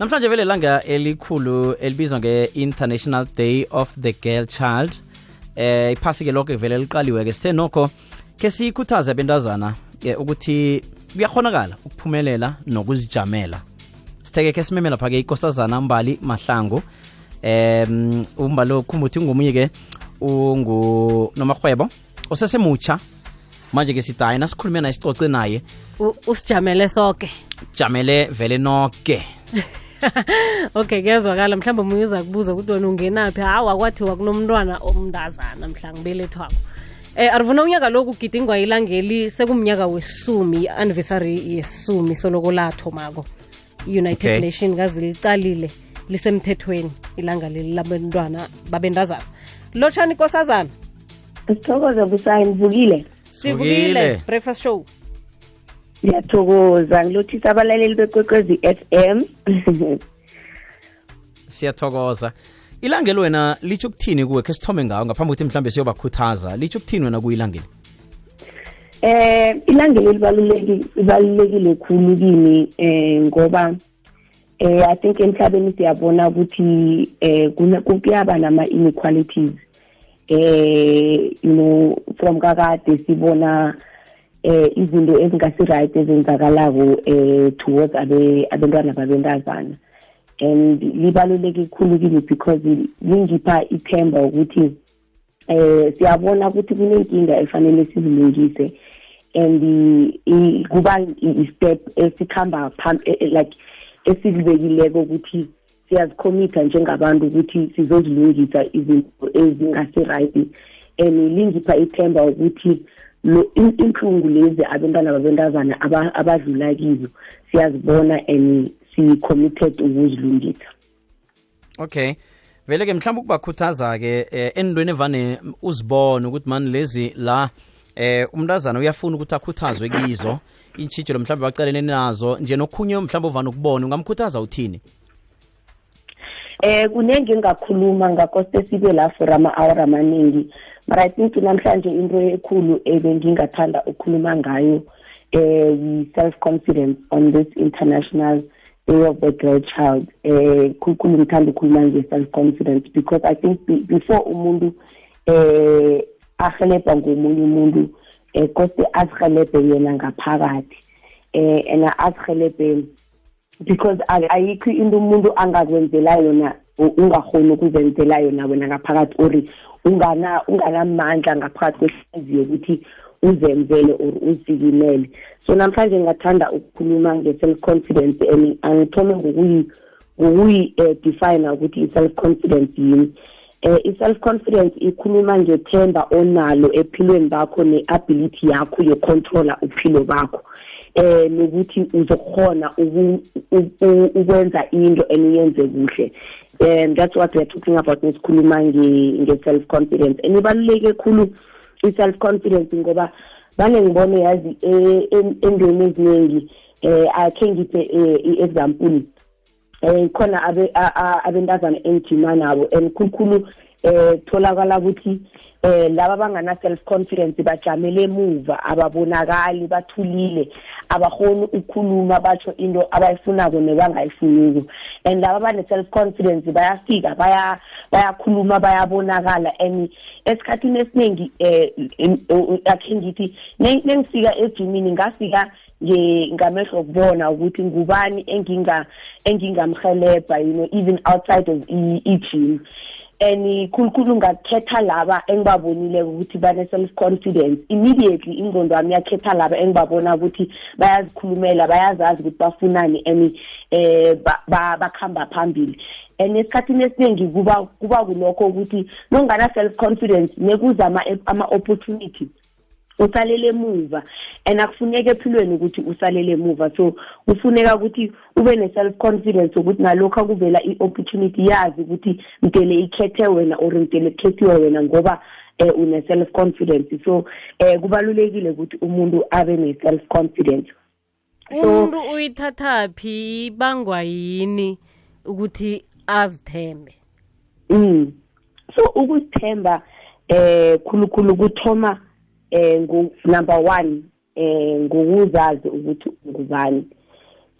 namhlanje vele langa elikhulu elibizwa nge-international day of the girl child eh iphasi ke lokho vele liqaliwe ke sithe nokho ke sikhuthaze abentazana ke ukuthi kuyakhonakala ukuphumelela nokuzijamela sitheke ke simemela phake ikosazana mbali mahlangu em umbalo khumbuthi ngomunye ke ungu nomarhwebo osesemutsha manje ke sithi hayi nasikhulume naye sicoce naye U- usijamele soke jamele vele noke okay kuyazwakala mhlawumbe omunye uza kubuza ukuthi wena ungenaphi hawa kwathiwa kunomntwana omntazana mhla ngibelethwako Eh arivuna unyaka lo kugidingwa ilangeli sekumnyaka wesumi i-anniversary yesumi soloko lathomako united okay. nation kazi liqalile lisemthethweni ilanga leli labantwana babentazana lotshani kosazana sithokoze busayi nivukile sivukile breakfast show ngiyathokoza ngilothisa abalaleli bekwekwezi f m siyathokoza ilangeli wena litsho ukuthini kuwe khe sithome ngawo ngaphambi kokuthi mhlawumbe siyobakhuthaza litsho ukuthini wena kuyilangeli eh ilangeli libalulekile khulu kimi eh ngoba eh i think emhlabeni siyabona ukuthi eh kuyaba nama inequalities eh you know from kakade sibona eh izinto ezingasi right ezenzakalako eh towards abe abantwana babentazana and libaluleke khulu kimi because lingipha ithemba ukuthi eh siyabona ukuthi kunenkinga efanele sizilungise and kuba i-step esikhamba e, e, like esilibekileko ukuthi siyazikhomitha njengabantu ukuthi sizozilungisa izinto ezingasi-right and lingipha ithemba ukuthi lo inhlungu lezi abentwana babentazana abadlula kizo siyazibona and si-committed ukuzilungisa okay vele-ke mhlawumbe ukubakhuthaza-ke um eh, endweni evane uzibone ukuthi mani lezi la eh umntazana uyafuna ukuthi akhuthazwe kizo iintshijelo mhlawumbe baqalene nazo nje nokhunye mhlawumbe uvana ukubona ungamkhuthaza uthini eh kuningi engakhuluma ngakho sesibe la for ama-hour amaningi but i think namhlanje into ekhulu ebengingathanda ukukhuluma ngayo eh yi-self confidence on this international day of the girl child eh khulukhulu ngithanda ukukhuluma nge-self confidence because i think before umuntu eh ahelebha ngomunye umuntu eh kose asihelebhe yena ngaphakathi eh and asihelebhe because ayikho into umuntu angakwenzela yona ungahoni ukuzenzela yona wena ngaphakathi or ungana unganamandla ngaphakathi kwehliziyo ukuthi uzenzele or uzilimele so namhlanje ngingathanda ukukhuluma nge-self confidence and angithome ngokuyi kuyi eh, define ukuthi i self confidence yini eh i self confidence ikhuluma ngethemba onalo ephilweni bakho ne ability yakho yo controller uphilo bakho eh nokuthi uzokhona ukwenza into eniyenze kuhle um that's what we're talking about nesikhuluma nge-self confidence and ibaluleke khulu i-self confidence ngoba bane ngibone yazi e, entweni eziningi eh akhe ngiphe eh, i-example eh khona abe abentazana engijima nabo and khulukhulu eh tholakala ukuthi eh laba bangana self confidence bajamele emuva ababonakali bathulile abahoni ukukhuluma batho into abayifunako nebangayifuniko and laba bane self confidence bayafika baya bayakhuluma bayabonakala and esikhathini esiningi eh akhe ngithi nengifika ejimini ngafika ngamehlo okubona ukuthi ngubani enginga engingamhelebha you know even outside of i-gym and khulukhulu ngakhetha laba engibabonile ukuthi bane-self confidence immediately ingqondo wami yakhetha laba engibabona ukuthi bayazikhulumela bayazazi ukuthi bafunani and eh bakhamba phambili and esikhathini esiningi kuba kuba kulokho ukuthi nongana self confidence nekuza ama opportunity usalele emuva and akufuneki ephilweni ukuthi usalele emuva so kufuneka ukuthi ube ne-self confidence ukuthi nalokhu akuvela i-opportunity yazi ukuthi mdele ikhethe wena or mdele kukhethiwe wena ngoba um eh, une-self confidence so um kubalulekile ukuthi umuntu abe ne-self confidence umuntu uyithathaphi ibangwa yini ukuthi azithembe mm. so ukuzithemba eh khulukhulu kuthoma eh number 1 eh ngokuzazi ukuthi ungubani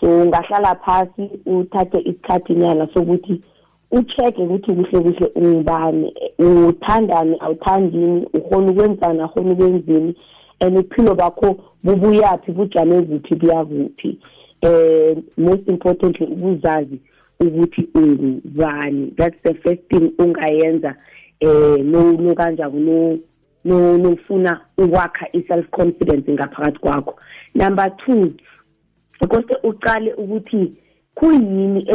so ungahlala phasi uthathe isikhathi nyana sokuthi ucheke ukuthi kuhle kuhle ungubani uthandani awuthandini ukhona ukwenzani akhona ukwenzini and uphilo bakho bubuyaphi bujame kuphi kuyakuphi um most importantly ukuzazi ukuthi ungubani that's the first thing ungayenza um nokanjani nofuna ukwakha i-self confidence ngaphakathi kwakho number two kose uqale ukuthi khuyini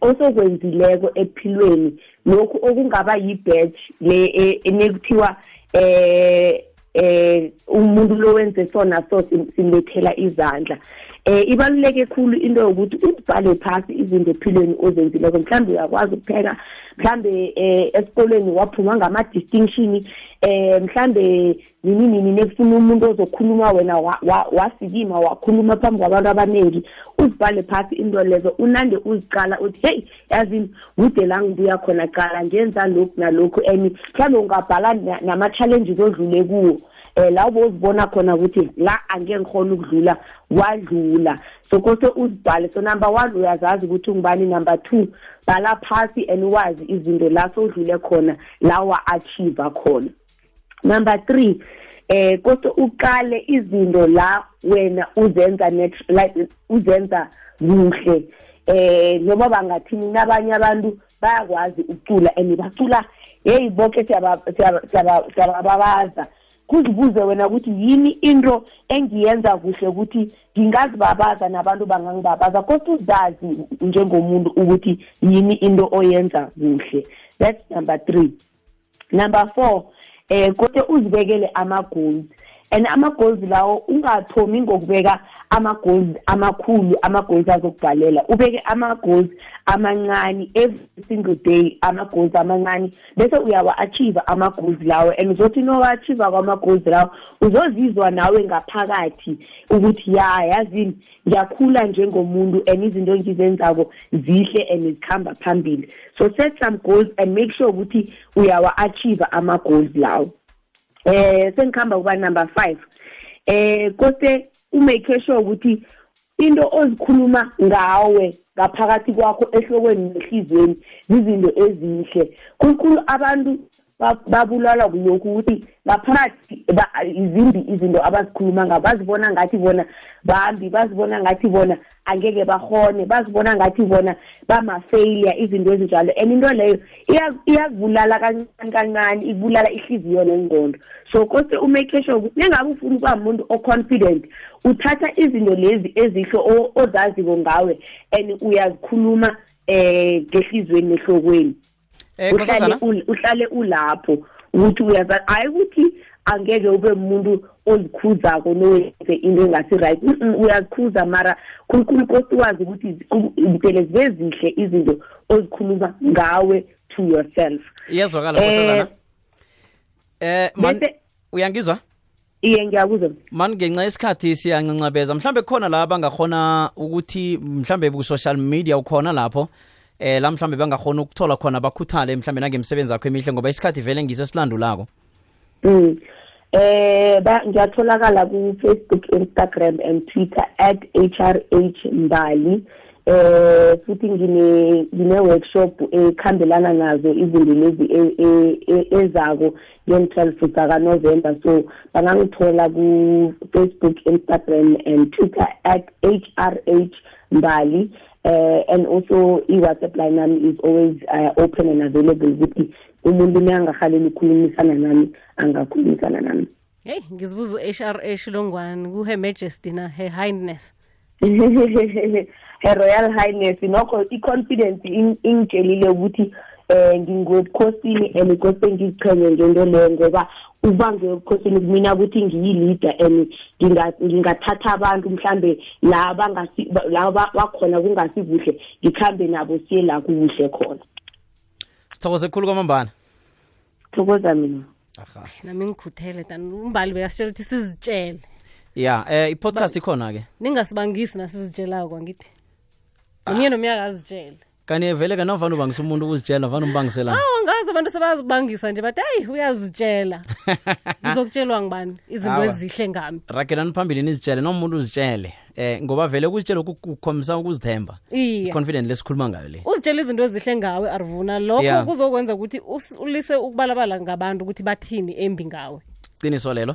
osokwenzileko ephilweni lokhu okungaba yi-badge le e, enekuthiwa eh eh umuntu lo wenze sona so simlethela izandla eh ibaluleke khulu into yokuthi uzibhale phasi izinto ephilweni ozenzileko mhlawumbe uyakwazi ukupheka mhlawumbe eh esikolweni waphuma ngama-distinction eh mhlawumbe nini nini nekufuna umuntu ozokhuluma wena wasikima wakhuluma phambi kwabantu abaningi uzibhale phasi into lezo unande uziqala uthi heyi yazini kude la ngibuya khona qala ngenza lokhu nalokhu and mhlawumbe ungabhala nama-challenges odlule kuwo um eh, la ubozibona khona ukuthi la angeke ngikhona ukudlula wadlula so kose uzibhale so number one uyazazi ukuthi ungubani number two bhala phasi and wazi izinto la sowudlule khona la wa-achieve khona number 3 eh kodwa uqale izinto la wena uzenza like uzenza kuhle eh noma bangathini nabanye abantu bayakwazi ukucula and bacula hey bonke siyababaza kuzibuze wena ukuthi yini into engiyenza kuhle ukuthi ngingazibabaza nabantu bangangibabaza kodwa uzazi njengomuntu ukuthi yini into oyenza kuhle that's number three number four eh kodwa uzibekele ama goals and ama goals lawo ungathomi ngokubeka ama goals amakhulu ama goals azokubhalela ubeke ama goals amancane every single day ama goals amancane bese uyawa achieve ama goals lawo and uzothi no wa achieve kwama goals lawo uzozizwa nawe ngaphakathi ukuthi ya yazini ngiyakhula njengomuntu and izinto engizenzako zihle and zikhamba phambili so set some goals and make sure ukuthi uyawa-achieve ama-goals lawo eh sengikhamba kuba number five eh kose umake sure ukuthi into ozikhuluma ngawe ngaphakathi kwakho ehlokweni nehlizweni zizinto ezinhle kukhulu abantu babulala kulokhu ukuthi ngaphakathi izimbi izinto abazikhuluma ngabo bazibona ngathi bona bambi bazibona ngathi bona angeke bahone bazibona ngathi bona bama-failure izinto ezinjalo and into leyo iyakubulala kancane kancane ikubulala ihliziyo nengqondo so kose umekesho nengabe ufuna ukuba muntu o-confident uthatha izinto lezi ezihle ozaziwo ngawe and uyazikhuluma um ngehliziyweni nehlokweni eh, uhlale, uhlale ulapho ukuthi uyaza hayi ukuthi angeke ube umuntu ozikhuzako nowenze into engasi-right uyazikhuza mara khulukhulu kosi wazi ukuthi impele zibe zinhle izinto ozikhuluma ngawe to yourself iyezwakala eh, eh man, uyangizwa iye ngiyakuzwa mani ngenxa yesikhathi siyancancabeza mhlambe khona la bangakhona ukuthi mhlambe ku-social media ukhona lapho eh la mhlambe bangakhona ukuthola khona bakhuthale mhlambe nangemisebenzi yakho emihle ngoba isikhathi vele ngiso esilandulako mm. eh ba ngiyatholakala ku-facebook instagram and twitter at hrh mbali eh futhi ngine ngine workshop ekhambelana nazo izinto lezi e, e, e, ezako nge-12 zakanovember so bangangithola ku-facebook instagram and twitter at hrh mbali uh, and also i-whatsapp line nami is always uh, open and available ukuthi umuntu ume angahaleli ukhulumisana nami angakhulumisana nami heyi ngizibuza u-h r h longwani ku-her majesty na her highness her royal highness nokho i-confidence ingitshelile ukuthi um ngingobukhosini and kose ngiziqhenye ngento leyo ngoba ubange ebukhosini kumina ukuthi ngiyi-leader and ngingathatha abantu mhlambe la bakhona kungasi kuhle ngikhambe nabo siye la kukuhle khona sithokoze khulu kwamambana thokoza mina aha nami ngikhuthele than umbali bekasitshela ukuthi sizitshele ya eh i-podcast ikhona ke ningasibangisi nasizitshelako angithi nomunye nomyaka azitshele kanti vele ke navane ubangisa umuntu ukuzitshela vane umbangiselana awu ngazi abantu sebazibangisa nje bathi hayi uyazitshela ngizokutshelwa ngibani izinto Awa. ezihle ngami ragelani phambili nizitshele nomuntu uzitshele eh ngoba vele ukuzitshela ukukhombisa ukuzithemba Iye. confident lesikhuluma ngayo le uzitshela izinto ezihle ngawe arvuna lokho Yeah. kuzokwenza ukuthi us- ulise ukubalabala ngabantu ukuthi bathini embi ngawe qiniso lelo